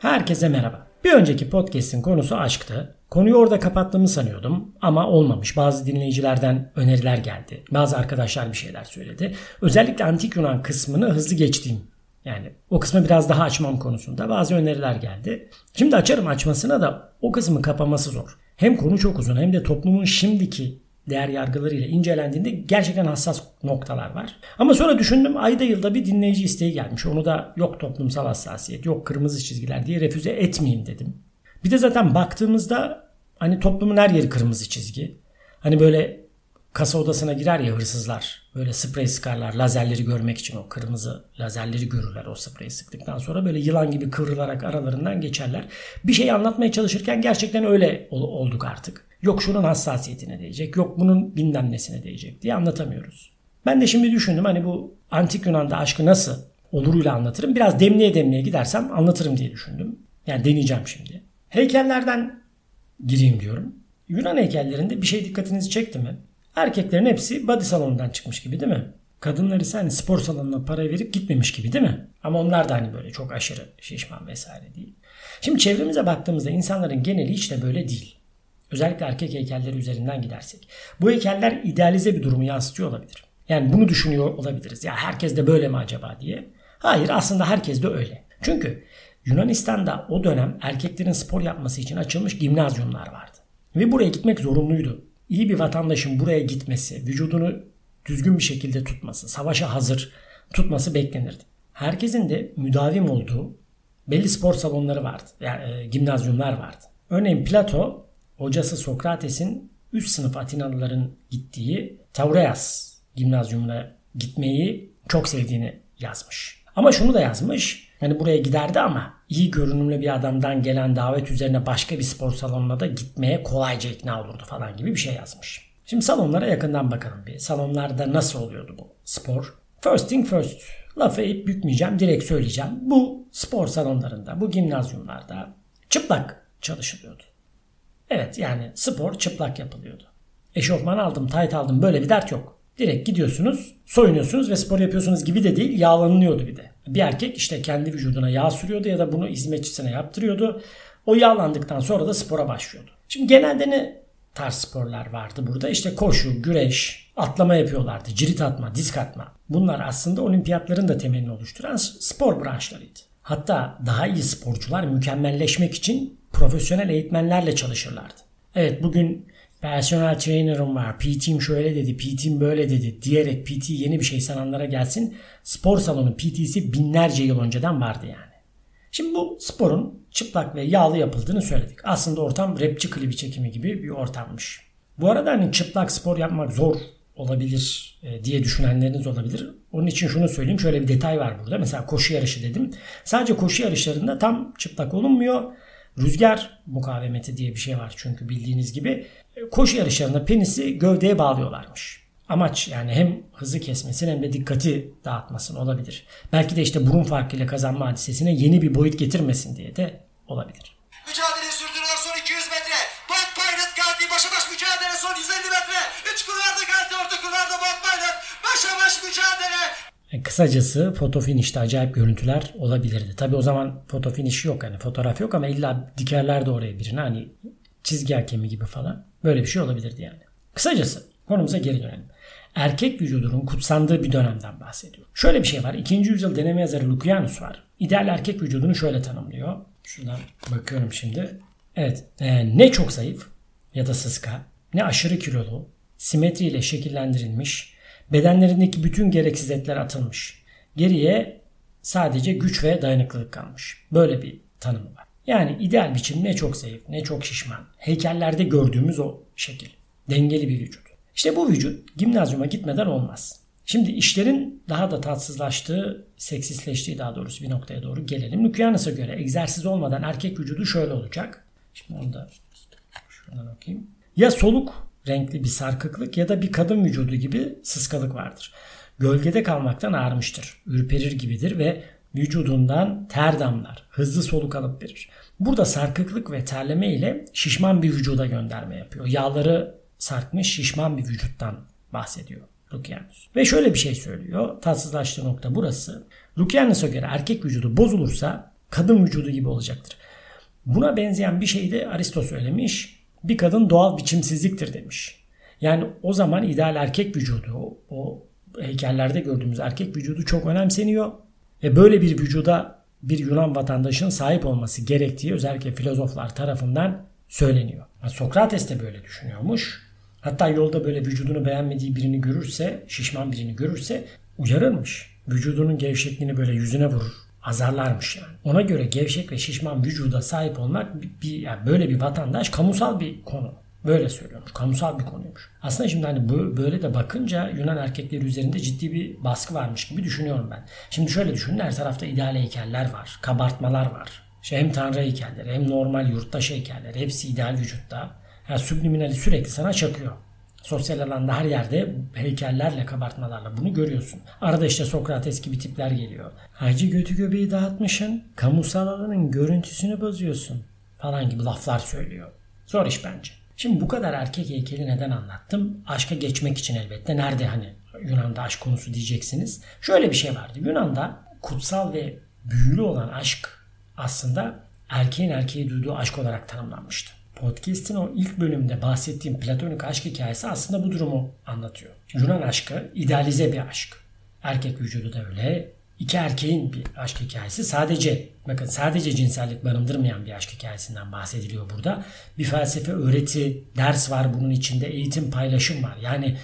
Herkese merhaba. Bir önceki podcast'in konusu aşktı. Konuyu orada kapattığımı sanıyordum ama olmamış. Bazı dinleyicilerden öneriler geldi. Bazı arkadaşlar bir şeyler söyledi. Özellikle antik Yunan kısmını hızlı geçtiğim yani o kısmı biraz daha açmam konusunda bazı öneriler geldi. Şimdi açarım açmasına da o kısmı kapaması zor. Hem konu çok uzun hem de toplumun şimdiki değer yargılarıyla incelendiğinde gerçekten hassas noktalar var. Ama sonra düşündüm ayda yılda bir dinleyici isteği gelmiş. Onu da yok toplumsal hassasiyet, yok kırmızı çizgiler diye refüze etmeyeyim dedim. Bir de zaten baktığımızda hani toplumun her yeri kırmızı çizgi. Hani böyle kasa odasına girer ya hırsızlar. Böyle sprey sıkarlar lazerleri görmek için o kırmızı lazerleri görürler o spreyi sıktıktan sonra böyle yılan gibi kıvrılarak aralarından geçerler. Bir şey anlatmaya çalışırken gerçekten öyle olduk artık. Yok şunun hassasiyetine değecek, yok bunun bilmem nesine değecek diye anlatamıyoruz. Ben de şimdi düşündüm hani bu antik Yunan'da aşkı nasıl oluruyla anlatırım. Biraz demliğe demliğe gidersem anlatırım diye düşündüm. Yani deneyeceğim şimdi. Heykellerden gireyim diyorum. Yunan heykellerinde bir şey dikkatinizi çekti mi? Erkeklerin hepsi body salonundan çıkmış gibi değil mi? Kadınlar ise hani spor salonuna para verip gitmemiş gibi değil mi? Ama onlar da hani böyle çok aşırı şişman vesaire değil. Şimdi çevremize baktığımızda insanların geneli hiç de böyle değil. Özellikle erkek heykelleri üzerinden gidersek. Bu heykeller idealize bir durumu yansıtıyor olabilir. Yani bunu düşünüyor olabiliriz. Ya herkes de böyle mi acaba diye. Hayır aslında herkes de öyle. Çünkü Yunanistan'da o dönem erkeklerin spor yapması için açılmış gimnazyumlar vardı. Ve buraya gitmek zorunluydu. İyi bir vatandaşın buraya gitmesi, vücudunu düzgün bir şekilde tutması, savaşa hazır tutması beklenirdi. Herkesin de müdavim olduğu belli spor salonları vardı. Yani e, gimnazyumlar vardı. Örneğin Plato hocası Sokrates'in üst sınıf Atinalıların gittiği Taureas gimnazyumuna gitmeyi çok sevdiğini yazmış. Ama şunu da yazmış. Hani buraya giderdi ama iyi görünümlü bir adamdan gelen davet üzerine başka bir spor salonuna da gitmeye kolayca ikna olurdu falan gibi bir şey yazmış. Şimdi salonlara yakından bakalım bir. Salonlarda nasıl oluyordu bu spor? First thing first. Lafı eğip bükmeyeceğim, direkt söyleyeceğim. Bu spor salonlarında, bu gimnazyumlarda çıplak çalışılıyordu. Evet yani spor çıplak yapılıyordu. Eşofman aldım, tayt aldım böyle bir dert yok. Direkt gidiyorsunuz, soyunuyorsunuz ve spor yapıyorsunuz gibi de değil, yağlanıyordu bir de. Bir erkek işte kendi vücuduna yağ sürüyordu ya da bunu hizmetçisine yaptırıyordu. O yağlandıktan sonra da spora başlıyordu. Şimdi genelde ne tarz sporlar vardı burada? İşte koşu, güreş, atlama yapıyorlardı. Cirit atma, disk atma. Bunlar aslında olimpiyatların da temelini oluşturan spor branşlarıydı. Hatta daha iyi sporcular mükemmelleşmek için profesyonel eğitmenlerle çalışırlardı. Evet bugün personal trainer'ım var, PT'm şöyle dedi, PT'm böyle dedi diyerek PT yeni bir şey sananlara gelsin. Spor salonu PT'si binlerce yıl önceden vardı yani. Şimdi bu sporun çıplak ve yağlı yapıldığını söyledik. Aslında ortam rapçi klibi çekimi gibi bir ortammış. Bu arada hani çıplak spor yapmak zor olabilir e, diye düşünenleriniz olabilir. Onun için şunu söyleyeyim. Şöyle bir detay var burada. Mesela koşu yarışı dedim. Sadece koşu yarışlarında tam çıplak olunmuyor. Rüzgar mukavemeti diye bir şey var çünkü bildiğiniz gibi. Koşu yarışlarında penisi gövdeye bağlıyorlarmış. Amaç yani hem hızı kesmesin hem de dikkati dağıtmasın olabilir. Belki de işte burun farkıyla kazanma hadisesine yeni bir boyut getirmesin diye de olabilir. Mücadele sürdürüyor son 200 metre. Bob Pilot geldi başa baş mücadele son 150 metre. 3 kulvarda geldi orta kulvarda Bob Pilot. Başa baş mücadele. E, kısacası foto finişte acayip görüntüler olabilirdi. Tabi o zaman foto finişi yok hani fotoğraf yok ama illa dikerlerdi oraya birini hani çizgi hakemi gibi falan. Böyle bir şey olabilirdi yani. Kısacası konumuza geri dönelim. Erkek vücudunun kutsandığı bir dönemden bahsediyor. Şöyle bir şey var. 2. yüzyıl deneme yazarı Lucianus var. İdeal erkek vücudunu şöyle tanımlıyor. Şuradan bakıyorum şimdi. Evet. E, ne çok zayıf ya da sıska, ne aşırı kilolu, simetriyle şekillendirilmiş, bedenlerindeki bütün gereksiz etler atılmış. Geriye sadece güç ve dayanıklılık kalmış. Böyle bir tanımı var. Yani ideal biçim ne çok zayıf ne çok şişman. Heykellerde gördüğümüz o şekil. Dengeli bir vücut. İşte bu vücut gimnazyuma gitmeden olmaz. Şimdi işlerin daha da tatsızlaştığı, seksisleştiği daha doğrusu bir noktaya doğru gelelim. Lukianus'a göre egzersiz olmadan erkek vücudu şöyle olacak. Şimdi onu da şuradan okuyayım. Ya soluk renkli bir sarkıklık ya da bir kadın vücudu gibi sıskalık vardır. Gölgede kalmaktan ağrımıştır. Ürperir gibidir ve vücudundan ter damlar. Hızlı soluk alıp verir. Burada sarkıklık ve terleme ile şişman bir vücuda gönderme yapıyor. Yağları sarkmış şişman bir vücuttan bahsediyor Lukianus. Ve şöyle bir şey söylüyor. Tatsızlaştığı nokta burası. Lukianus'a göre erkek vücudu bozulursa kadın vücudu gibi olacaktır. Buna benzeyen bir şey de Aristo söylemiş. Bir kadın doğal biçimsizliktir demiş. Yani o zaman ideal erkek vücudu, o, o heykellerde gördüğümüz erkek vücudu çok önemseniyor. Ve böyle bir vücuda bir Yunan vatandaşının sahip olması gerektiği özellikle filozoflar tarafından söyleniyor. Sokrates de böyle düşünüyormuş. Hatta yolda böyle vücudunu beğenmediği birini görürse, şişman birini görürse uyarırmış. Vücudunun gevşekliğini böyle yüzüne vurur. Azarlarmış yani. Ona göre gevşek ve şişman vücuda sahip olmak bir, yani böyle bir vatandaş kamusal bir konu. Böyle söylüyormuş. Kamusal bir konuymuş. Aslında şimdi hani böyle de bakınca Yunan erkekleri üzerinde ciddi bir baskı varmış gibi düşünüyorum ben. Şimdi şöyle düşünün her tarafta ideal heykeller var. Kabartmalar var. İşte hem tanrı heykelleri hem normal yurttaş heykelleri hepsi ideal vücutta. Yani subliminali sürekli sana çakıyor. Sosyal alanda her yerde heykellerle, kabartmalarla bunu görüyorsun. Arada işte Sokrates gibi tipler geliyor. Hacı götü göbeği dağıtmışın, kamusal alanın görüntüsünü bozuyorsun falan gibi laflar söylüyor. Zor iş bence. Şimdi bu kadar erkek heykeli neden anlattım? Aşka geçmek için elbette. Nerede hani Yunan'da aşk konusu diyeceksiniz. Şöyle bir şey vardı. Yunan'da kutsal ve büyülü olan aşk aslında erkeğin erkeğe duyduğu aşk olarak tanımlanmıştı. Podcast'in o ilk bölümde bahsettiğim platonik aşk hikayesi aslında bu durumu anlatıyor. Yunan aşkı idealize bir aşk. Erkek vücudu da öyle, iki erkeğin bir aşk hikayesi. Sadece bakın sadece cinsellik barındırmayan bir aşk hikayesinden bahsediliyor burada. Bir felsefe, öğreti, ders var bunun içinde. Eğitim, paylaşım var. Yani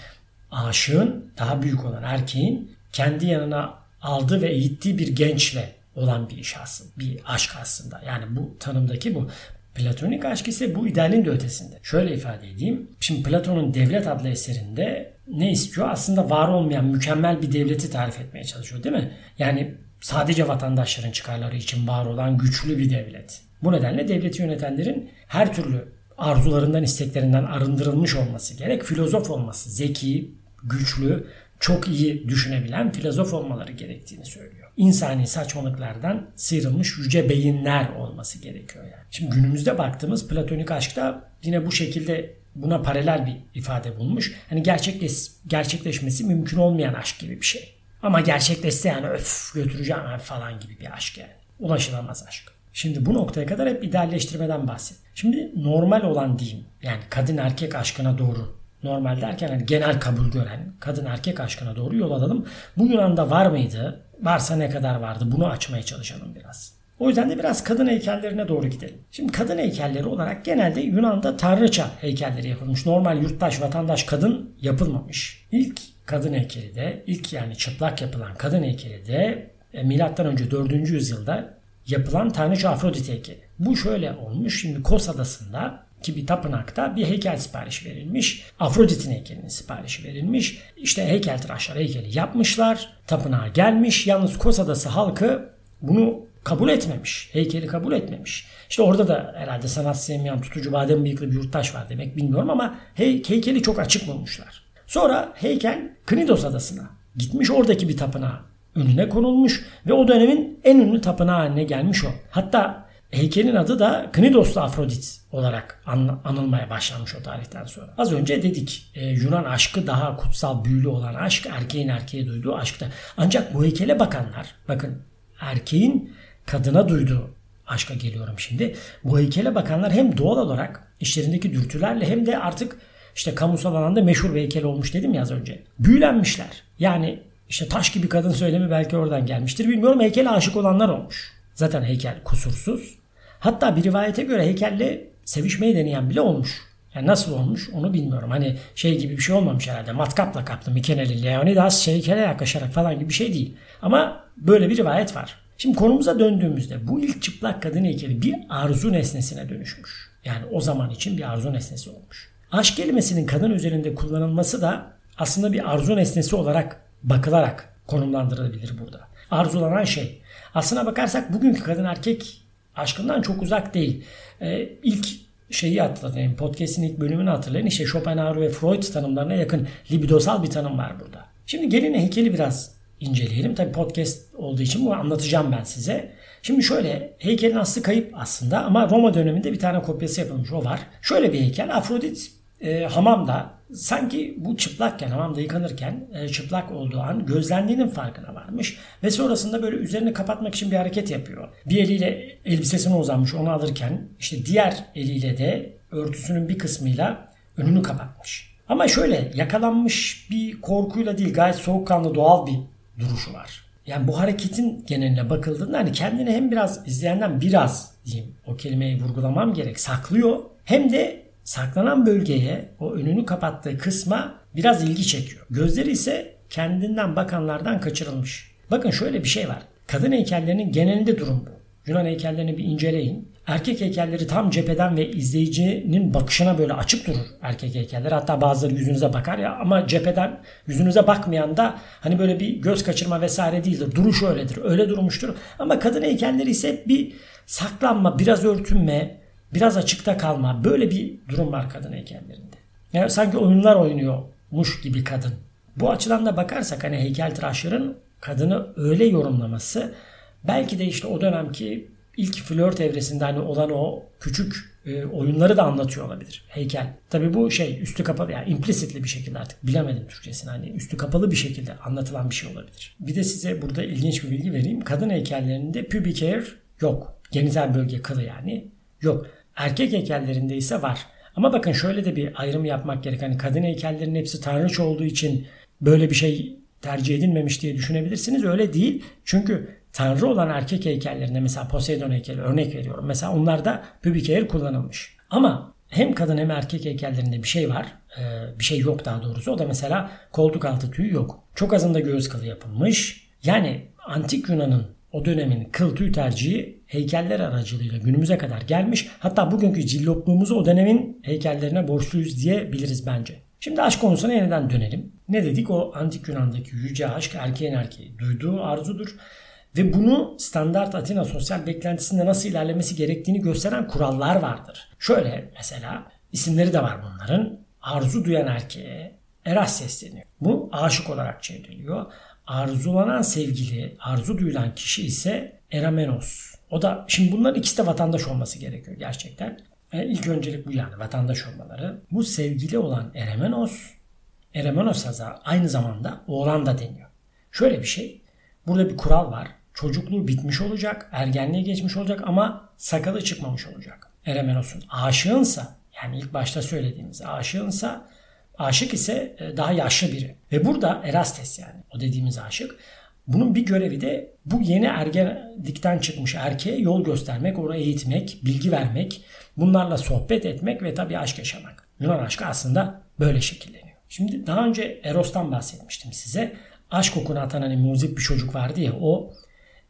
aşığın daha büyük olan erkeğin kendi yanına aldığı ve eğittiği bir gençle olan bir iş aslında. Bir aşk aslında. Yani bu tanımdaki bu. Platonik aşk ise bu idealin de ötesinde. Şöyle ifade edeyim. Şimdi Platon'un Devlet adlı eserinde ne istiyor? Aslında var olmayan mükemmel bir devleti tarif etmeye çalışıyor değil mi? Yani sadece vatandaşların çıkarları için var olan güçlü bir devlet. Bu nedenle devleti yönetenlerin her türlü arzularından, isteklerinden arındırılmış olması gerek. Filozof olması, zeki, güçlü, çok iyi düşünebilen filozof olmaları gerektiğini söylüyor. İnsani saçmalıklardan sıyrılmış yüce beyinler olması gerekiyor yani. Şimdi günümüzde baktığımız platonik aşkta yine bu şekilde buna paralel bir ifade bulmuş. Hani gerçekleş, gerçekleşmesi mümkün olmayan aşk gibi bir şey. Ama gerçekleşse yani öf götüreceğim falan gibi bir aşk yani. Ulaşılamaz aşk. Şimdi bu noktaya kadar hep idealleştirmeden bahset. Şimdi normal olan diyeyim. Yani kadın erkek aşkına doğru. Normal derken hani genel kabul gören kadın erkek aşkına doğru yol alalım. Bu Yunan'da var mıydı? Varsa ne kadar vardı? Bunu açmaya çalışalım biraz. O yüzden de biraz kadın heykellerine doğru gidelim. Şimdi kadın heykelleri olarak genelde Yunan'da tanrıça heykelleri yapılmış. Normal yurttaş, vatandaş kadın yapılmamış. İlk kadın heykeli de, ilk yani çıplak yapılan kadın heykeli de e, milattan önce 4. yüzyılda yapılan tanrıça Afrodit heykeli. Bu şöyle olmuş. Şimdi Kos Adası'nda ki bir tapınakta bir heykel siparişi verilmiş. Afrodit'in heykelinin siparişi verilmiş. İşte heykeltıraşlar heykeli yapmışlar. Tapınağa gelmiş. Yalnız Kos Adası halkı bunu kabul etmemiş. Heykeli kabul etmemiş. İşte orada da herhalde sanat sevmeyen tutucu badem bıyıklı bir yurttaş var demek bilmiyorum ama hey, heykeli çok açık bulmuşlar. Sonra heykel Knidos adasına gitmiş oradaki bir tapınağa önüne konulmuş ve o dönemin en ünlü tapınağı haline gelmiş o. Hatta heykelin adı da Knidoslu Afrodit olarak an, anılmaya başlanmış o tarihten sonra. Az önce dedik e, Yunan aşkı daha kutsal büyülü olan aşk erkeğin erkeğe duyduğu aşkta. Ancak bu heykele bakanlar bakın erkeğin kadına duyduğu aşka geliyorum şimdi. Bu heykele bakanlar hem doğal olarak işlerindeki dürtülerle hem de artık işte kamusal alanda meşhur bir heykel olmuş dedim ya az önce. Büyülenmişler. Yani işte taş gibi kadın söylemi belki oradan gelmiştir. Bilmiyorum heykele aşık olanlar olmuş. Zaten heykel kusursuz. Hatta bir rivayete göre heykelle sevişmeyi deneyen bile olmuş. Yani nasıl olmuş onu bilmiyorum. Hani şey gibi bir şey olmamış herhalde. Matkapla kaplı Mikeneli Leonidas heykele yaklaşarak falan gibi bir şey değil. Ama böyle bir rivayet var. Şimdi konumuza döndüğümüzde bu ilk çıplak kadın heykeli bir arzu nesnesine dönüşmüş. Yani o zaman için bir arzu nesnesi olmuş. Aşk kelimesinin kadın üzerinde kullanılması da aslında bir arzu nesnesi olarak bakılarak konumlandırılabilir burada. Arzulanan şey. Aslına bakarsak bugünkü kadın erkek aşkından çok uzak değil. Ee, ilk şeyi hatırlayın. Podcast'in ilk bölümünü hatırlayın. İşte Schopenhauer ve Freud tanımlarına yakın libidosal bir tanım var burada. Şimdi gelin heykeli biraz inceleyelim. Tabi podcast olduğu için bu anlatacağım ben size. Şimdi şöyle heykelin aslı kayıp aslında ama Roma döneminde bir tane kopyası yapılmış o var. Şöyle bir heykel Afrodit e, hamamda sanki bu çıplakken hamamda yıkanırken e, çıplak olduğu an gözlendiğinin farkına varmış ve sonrasında böyle üzerini kapatmak için bir hareket yapıyor. Bir eliyle elbisesine uzanmış onu alırken işte diğer eliyle de örtüsünün bir kısmıyla önünü kapatmış. Ama şöyle yakalanmış bir korkuyla değil gayet soğukkanlı doğal bir duruşu var. Yani bu hareketin geneline bakıldığında hani kendini hem biraz izleyenden biraz diyeyim o kelimeyi vurgulamam gerek saklıyor hem de saklanan bölgeye o önünü kapattığı kısma biraz ilgi çekiyor. Gözleri ise kendinden bakanlardan kaçırılmış. Bakın şöyle bir şey var. Kadın heykellerinin genelinde durum bu. Yunan heykellerini bir inceleyin. Erkek heykelleri tam cepheden ve izleyicinin bakışına böyle açık durur erkek heykeller. Hatta bazıları yüzünüze bakar ya ama cepheden yüzünüze bakmayan da hani böyle bir göz kaçırma vesaire değildir. Duruş öyledir. Öyle durmuştur. Ama kadın heykelleri ise bir saklanma, biraz örtünme, biraz açıkta kalma. Böyle bir durum var kadın heykellerinde. Yani sanki oyunlar oynuyormuş gibi kadın. Bu açıdan da bakarsak hani heykeltıraşların kadını öyle yorumlaması belki de işte o dönemki ilk flört evresinde hani olan o küçük e, oyunları da anlatıyor olabilir. Heykel. Tabii bu şey üstü kapalı yani implicitli bir şekilde artık bilemedim Türkçesini. Hani üstü kapalı bir şekilde anlatılan bir şey olabilir. Bir de size burada ilginç bir bilgi vereyim. Kadın heykellerinde pubic hair yok. Genital bölge kılı yani yok. Erkek heykellerinde ise var. Ama bakın şöyle de bir ayrım yapmak gerek. Hani kadın heykellerin hepsi tanrıç olduğu için böyle bir şey tercih edilmemiş diye düşünebilirsiniz. Öyle değil. Çünkü tanrı olan erkek heykellerinde mesela Poseidon heykeli örnek veriyorum. Mesela onlarda pubic hair kullanılmış. Ama hem kadın hem erkek heykellerinde bir şey var. bir şey yok daha doğrusu. O da mesela koltuk altı tüyü yok. Çok azında göğüs kılı yapılmış. Yani antik Yunan'ın o dönemin kıl tüy tercihi heykeller aracılığıyla günümüze kadar gelmiş. Hatta bugünkü cillopluğumuzu o dönemin heykellerine borçluyuz diyebiliriz bence. Şimdi aşk konusuna yeniden dönelim. Ne dedik? O antik Yunan'daki yüce aşk erkeğin erkeği duyduğu arzudur. Ve bunu standart Atina sosyal beklentisinde nasıl ilerlemesi gerektiğini gösteren kurallar vardır. Şöyle mesela isimleri de var bunların. Arzu duyan erkeğe Eras sesleniyor. Bu aşık olarak çevriliyor. Arzulanan sevgili, arzu duyulan kişi ise Eramenos. O da şimdi bunların ikisi de vatandaş olması gerekiyor gerçekten. Yani e, ilk öncelik bu yani vatandaş olmaları. Bu sevgili olan Eremenos, Eremenos'a aynı zamanda oğlan da deniyor. Şöyle bir şey. Burada bir kural var. Çocukluğu bitmiş olacak, ergenliğe geçmiş olacak ama sakalı çıkmamış olacak. Eremenos'un aşığınsa yani ilk başta söylediğimiz aşığınsa aşık ise e, daha yaşlı biri. Ve burada Erastes yani o dediğimiz aşık bunun bir görevi de bu yeni ergenlikten çıkmış erkeğe yol göstermek, onu eğitmek, bilgi vermek, bunlarla sohbet etmek ve tabii aşk yaşamak. Yunan aşkı aslında böyle şekilleniyor. Şimdi daha önce Eros'tan bahsetmiştim size. Aşk kokunu atan hani muzip bir çocuk vardı ya o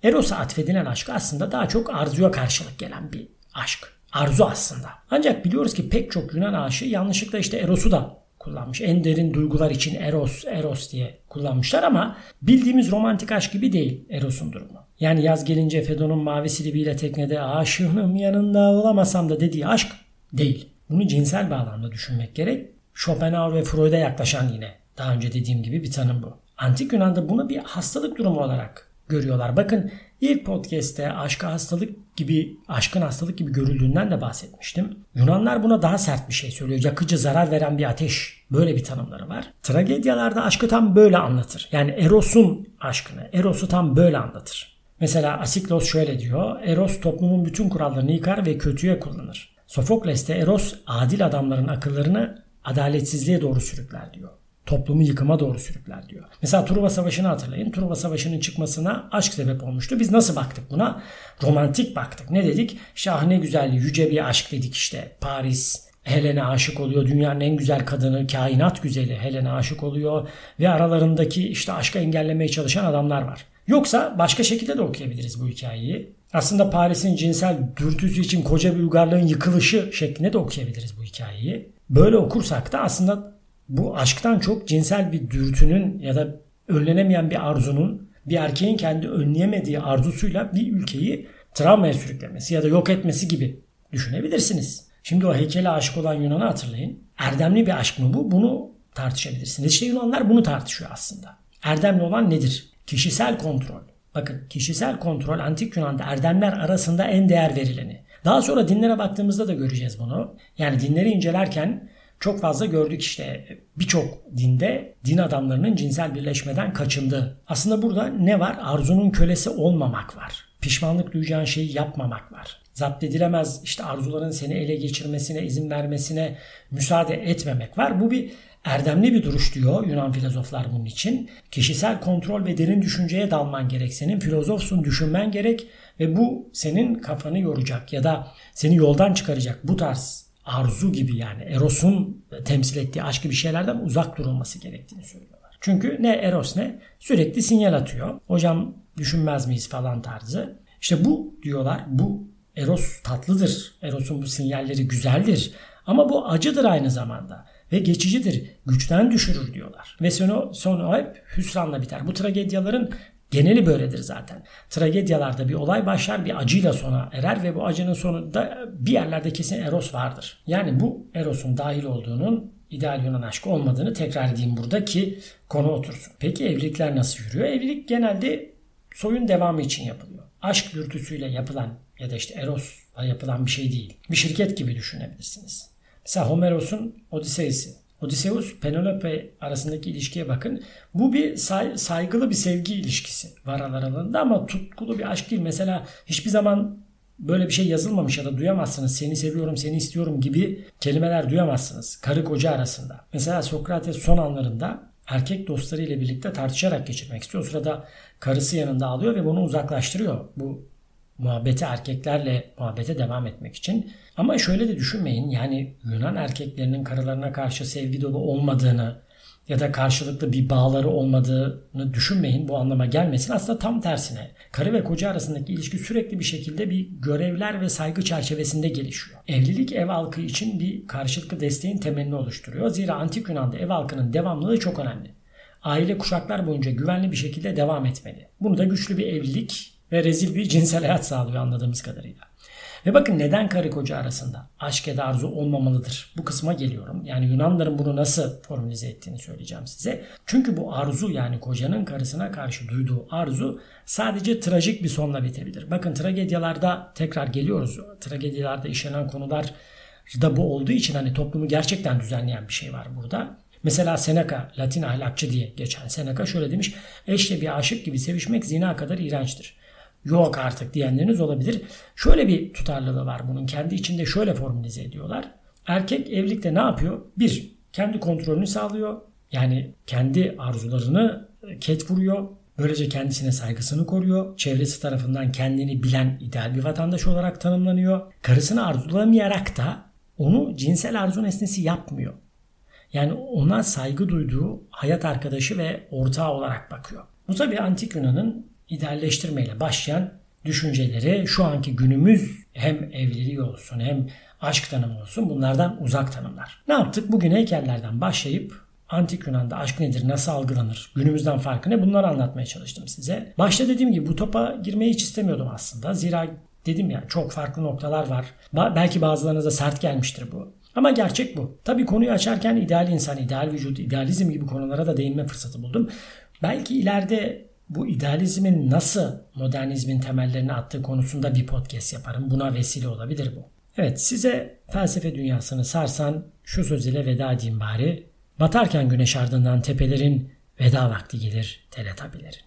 Eros'a atfedilen aşk aslında daha çok arzuya karşılık gelen bir aşk. Arzu aslında. Ancak biliyoruz ki pek çok Yunan aşığı yanlışlıkla işte Eros'u da kullanmış. En derin duygular için Eros, Eros diye kullanmışlar ama bildiğimiz romantik aşk gibi değil Eros'un durumu. Yani yaz gelince Fedon'un mavi silibiyle teknede aşığım yanında olamasam da dediği aşk değil. Bunu cinsel bağlamda düşünmek gerek. Schopenhauer ve Freud'a yaklaşan yine daha önce dediğim gibi bir tanım bu. Antik Yunan'da bunu bir hastalık durumu olarak görüyorlar. Bakın ilk podcast'te aşka hastalık gibi, aşkın hastalık gibi görüldüğünden de bahsetmiştim. Yunanlar buna daha sert bir şey söylüyor. Yakıcı, zarar veren bir ateş. Böyle bir tanımları var. Tragedyalarda aşkı tam böyle anlatır. Yani Eros'un aşkını, Eros'u tam böyle anlatır. Mesela Asiklos şöyle diyor. Eros toplumun bütün kurallarını yıkar ve kötüye kullanır. Sofokles'te Eros adil adamların akıllarını adaletsizliğe doğru sürükler diyor toplumu yıkıma doğru sürükler diyor. Mesela Truva Savaşı'nı hatırlayın. Truva Savaşı'nın çıkmasına aşk sebep olmuştu. Biz nasıl baktık buna? Romantik baktık. Ne dedik? Şahane güzel, yüce bir aşk dedik işte. Paris, Helen'e aşık oluyor. Dünyanın en güzel kadını, kainat güzeli Helen'e aşık oluyor. Ve aralarındaki işte aşkı engellemeye çalışan adamlar var. Yoksa başka şekilde de okuyabiliriz bu hikayeyi. Aslında Paris'in cinsel dürtüsü için koca bir uygarlığın yıkılışı şeklinde de okuyabiliriz bu hikayeyi. Böyle okursak da aslında bu aşktan çok cinsel bir dürtünün ya da önlenemeyen bir arzunun bir erkeğin kendi önleyemediği arzusuyla bir ülkeyi travmaya sürüklemesi ya da yok etmesi gibi düşünebilirsiniz. Şimdi o heykele aşık olan Yunan'ı hatırlayın. Erdemli bir aşk mı bu? Bunu tartışabilirsiniz. İşte Yunanlar bunu tartışıyor aslında. Erdemli olan nedir? Kişisel kontrol. Bakın kişisel kontrol antik Yunan'da erdemler arasında en değer verileni. Daha sonra dinlere baktığımızda da göreceğiz bunu. Yani dinleri incelerken çok fazla gördük işte birçok dinde din adamlarının cinsel birleşmeden kaçındı. Aslında burada ne var? Arzunun kölesi olmamak var. Pişmanlık duyacağın şeyi yapmamak var. Zapt edilemez işte arzuların seni ele geçirmesine, izin vermesine müsaade etmemek var. Bu bir erdemli bir duruş diyor Yunan filozoflar bunun için. Kişisel kontrol ve derin düşünceye dalman gerek. Senin filozofsun, düşünmen gerek ve bu senin kafanı yoracak ya da seni yoldan çıkaracak bu tarz arzu gibi yani Eros'un temsil ettiği aşk gibi şeylerden uzak durulması gerektiğini söylüyorlar. Çünkü ne Eros ne sürekli sinyal atıyor. Hocam düşünmez miyiz falan tarzı. İşte bu diyorlar bu Eros tatlıdır. Eros'un bu sinyalleri güzeldir. Ama bu acıdır aynı zamanda ve geçicidir. Güçten düşürür diyorlar. Ve sonu, sonu hep hüsranla biter. Bu tragedyaların geneli böyledir zaten. Tragedyalarda bir olay başlar bir acıyla sona erer ve bu acının sonunda bir yerlerde kesin Eros vardır. Yani bu Eros'un dahil olduğunun ideal Yunan aşkı olmadığını tekrar edeyim burada ki konu otursun. Peki evlilikler nasıl yürüyor? Evlilik genelde soyun devamı için yapılıyor. Aşk dürtüsüyle yapılan ya da işte Eros'la yapılan bir şey değil. Bir şirket gibi düşünebilirsiniz. Mesela Homeros'un Odiseis'i. Odysseus Penelope arasındaki ilişkiye bakın. Bu bir say- saygılı bir sevgi ilişkisi var aralarında ama tutkulu bir aşk değil. Mesela hiçbir zaman böyle bir şey yazılmamış ya da duyamazsınız. Seni seviyorum, seni istiyorum gibi kelimeler duyamazsınız. Karı koca arasında. Mesela Sokrates son anlarında erkek dostlarıyla birlikte tartışarak geçirmek istiyor. O sırada karısı yanında alıyor ve bunu uzaklaştırıyor. Bu muhabbete erkeklerle muhabbete devam etmek için. Ama şöyle de düşünmeyin yani Yunan erkeklerinin karılarına karşı sevgi dolu olmadığını ya da karşılıklı bir bağları olmadığını düşünmeyin. Bu anlama gelmesin. Aslında tam tersine. Karı ve koca arasındaki ilişki sürekli bir şekilde bir görevler ve saygı çerçevesinde gelişiyor. Evlilik ev halkı için bir karşılıklı desteğin temelini oluşturuyor. Zira antik Yunan'da ev halkının devamlılığı çok önemli. Aile kuşaklar boyunca güvenli bir şekilde devam etmeli. Bunu da güçlü bir evlilik ve rezil bir cinsel hayat sağlıyor anladığımız kadarıyla. Ve bakın neden karı koca arasında aşk ya da arzu olmamalıdır? Bu kısma geliyorum. Yani Yunanların bunu nasıl formülize ettiğini söyleyeceğim size. Çünkü bu arzu yani kocanın karısına karşı duyduğu arzu sadece trajik bir sonla bitebilir. Bakın tragedyalarda tekrar geliyoruz. Tragedyalarda işlenen konular da bu olduğu için hani toplumu gerçekten düzenleyen bir şey var burada. Mesela Seneca, Latin ahlakçı diye geçen Seneca şöyle demiş. Eşle bir aşık gibi sevişmek zina kadar iğrençtir yok artık diyenleriniz olabilir. Şöyle bir tutarlılığı var bunun. Kendi içinde şöyle formülize ediyorlar. Erkek evlilikte ne yapıyor? Bir, kendi kontrolünü sağlıyor. Yani kendi arzularını ket vuruyor. Böylece kendisine saygısını koruyor. Çevresi tarafından kendini bilen ideal bir vatandaş olarak tanımlanıyor. Karısını arzulamayarak da onu cinsel arzu nesnesi yapmıyor. Yani ona saygı duyduğu hayat arkadaşı ve ortağı olarak bakıyor. Bu tabi antik Yunan'ın idealleştirmeyle başlayan düşünceleri şu anki günümüz hem evliliği olsun hem aşk tanımı olsun bunlardan uzak tanımlar. Ne yaptık? Bugün heykellerden başlayıp Antik Yunan'da aşk nedir, nasıl algılanır, günümüzden farkı ne bunları anlatmaya çalıştım size. Başta dediğim gibi bu topa girmeyi hiç istemiyordum aslında. Zira dedim ya çok farklı noktalar var. Ba- belki bazılarınıza sert gelmiştir bu. Ama gerçek bu. Tabii konuyu açarken ideal insan, ideal vücut, idealizm gibi konulara da değinme fırsatı buldum. Belki ileride bu idealizmin nasıl modernizmin temellerini attığı konusunda bir podcast yaparım. Buna vesile olabilir bu. Evet size felsefe dünyasını sarsan şu söz ile veda edeyim bari. Batarken güneş ardından tepelerin veda vakti gelir teletabilerin.